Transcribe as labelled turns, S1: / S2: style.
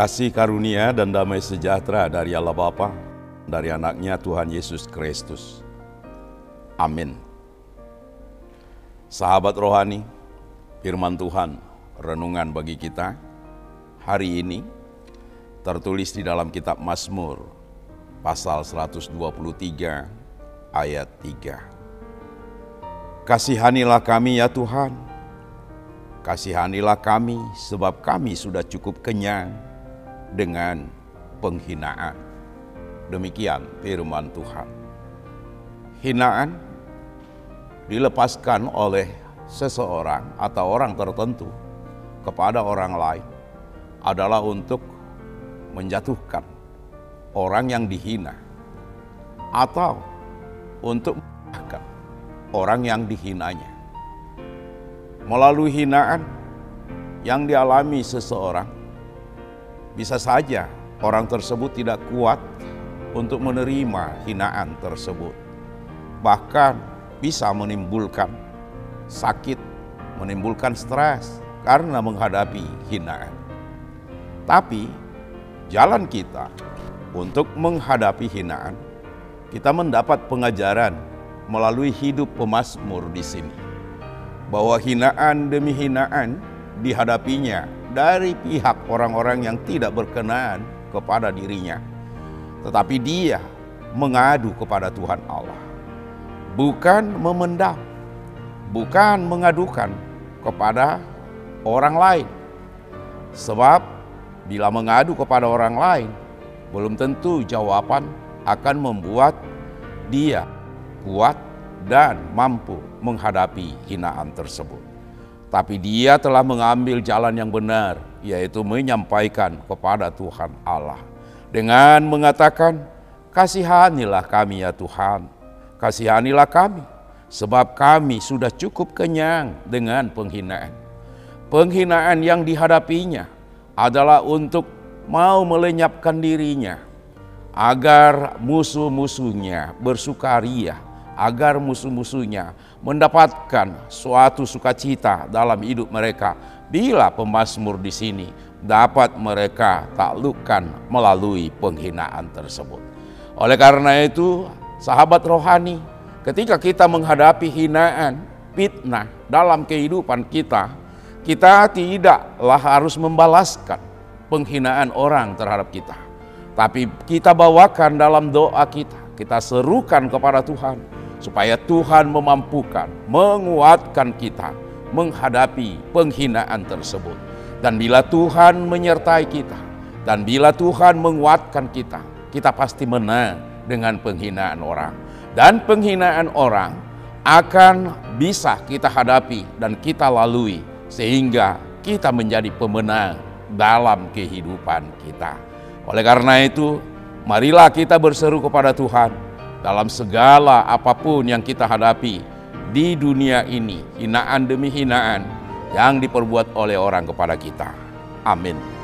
S1: Kasih karunia dan damai sejahtera dari Allah Bapa, dari anaknya Tuhan Yesus Kristus. Amin. Sahabat rohani, firman Tuhan, renungan bagi kita hari ini tertulis di dalam kitab Mazmur pasal 123 ayat 3. Kasihanilah kami ya Tuhan, kasihanilah kami sebab kami sudah cukup kenyang dengan penghinaan. Demikian firman Tuhan. Hinaan dilepaskan oleh seseorang atau orang tertentu kepada orang lain adalah untuk menjatuhkan orang yang dihina atau untuk menjatuhkan orang yang dihinanya. Melalui hinaan yang dialami seseorang, bisa saja orang tersebut tidak kuat untuk menerima hinaan tersebut. Bahkan bisa menimbulkan sakit, menimbulkan stres karena menghadapi hinaan. Tapi jalan kita untuk menghadapi hinaan, kita mendapat pengajaran melalui hidup pemazmur di sini. Bahwa hinaan demi hinaan dihadapinya dari pihak orang-orang yang tidak berkenan kepada dirinya. Tetapi dia mengadu kepada Tuhan Allah. Bukan memendam, bukan mengadukan kepada orang lain. Sebab bila mengadu kepada orang lain, belum tentu jawaban akan membuat dia kuat dan mampu menghadapi hinaan tersebut. Tapi dia telah mengambil jalan yang benar, yaitu menyampaikan kepada Tuhan Allah. Dengan mengatakan, kasihanilah kami ya Tuhan, kasihanilah kami, sebab kami sudah cukup kenyang dengan penghinaan. Penghinaan yang dihadapinya adalah untuk mau melenyapkan dirinya, agar musuh-musuhnya bersukaria, agar musuh-musuhnya mendapatkan suatu sukacita dalam hidup mereka. Bila pemazmur di sini dapat mereka taklukkan melalui penghinaan tersebut. Oleh karena itu, sahabat rohani, ketika kita menghadapi hinaan, fitnah dalam kehidupan kita, kita tidaklah harus membalaskan penghinaan orang terhadap kita. Tapi kita bawakan dalam doa kita, kita serukan kepada Tuhan supaya Tuhan memampukan, menguatkan kita menghadapi penghinaan tersebut. Dan bila Tuhan menyertai kita, dan bila Tuhan menguatkan kita, kita pasti menang dengan penghinaan orang. Dan penghinaan orang akan bisa kita hadapi dan kita lalui sehingga kita menjadi pemenang dalam kehidupan kita. Oleh karena itu, marilah kita berseru kepada Tuhan dalam segala apa pun yang kita hadapi di dunia ini, hinaan demi hinaan yang diperbuat oleh orang kepada kita. Amin.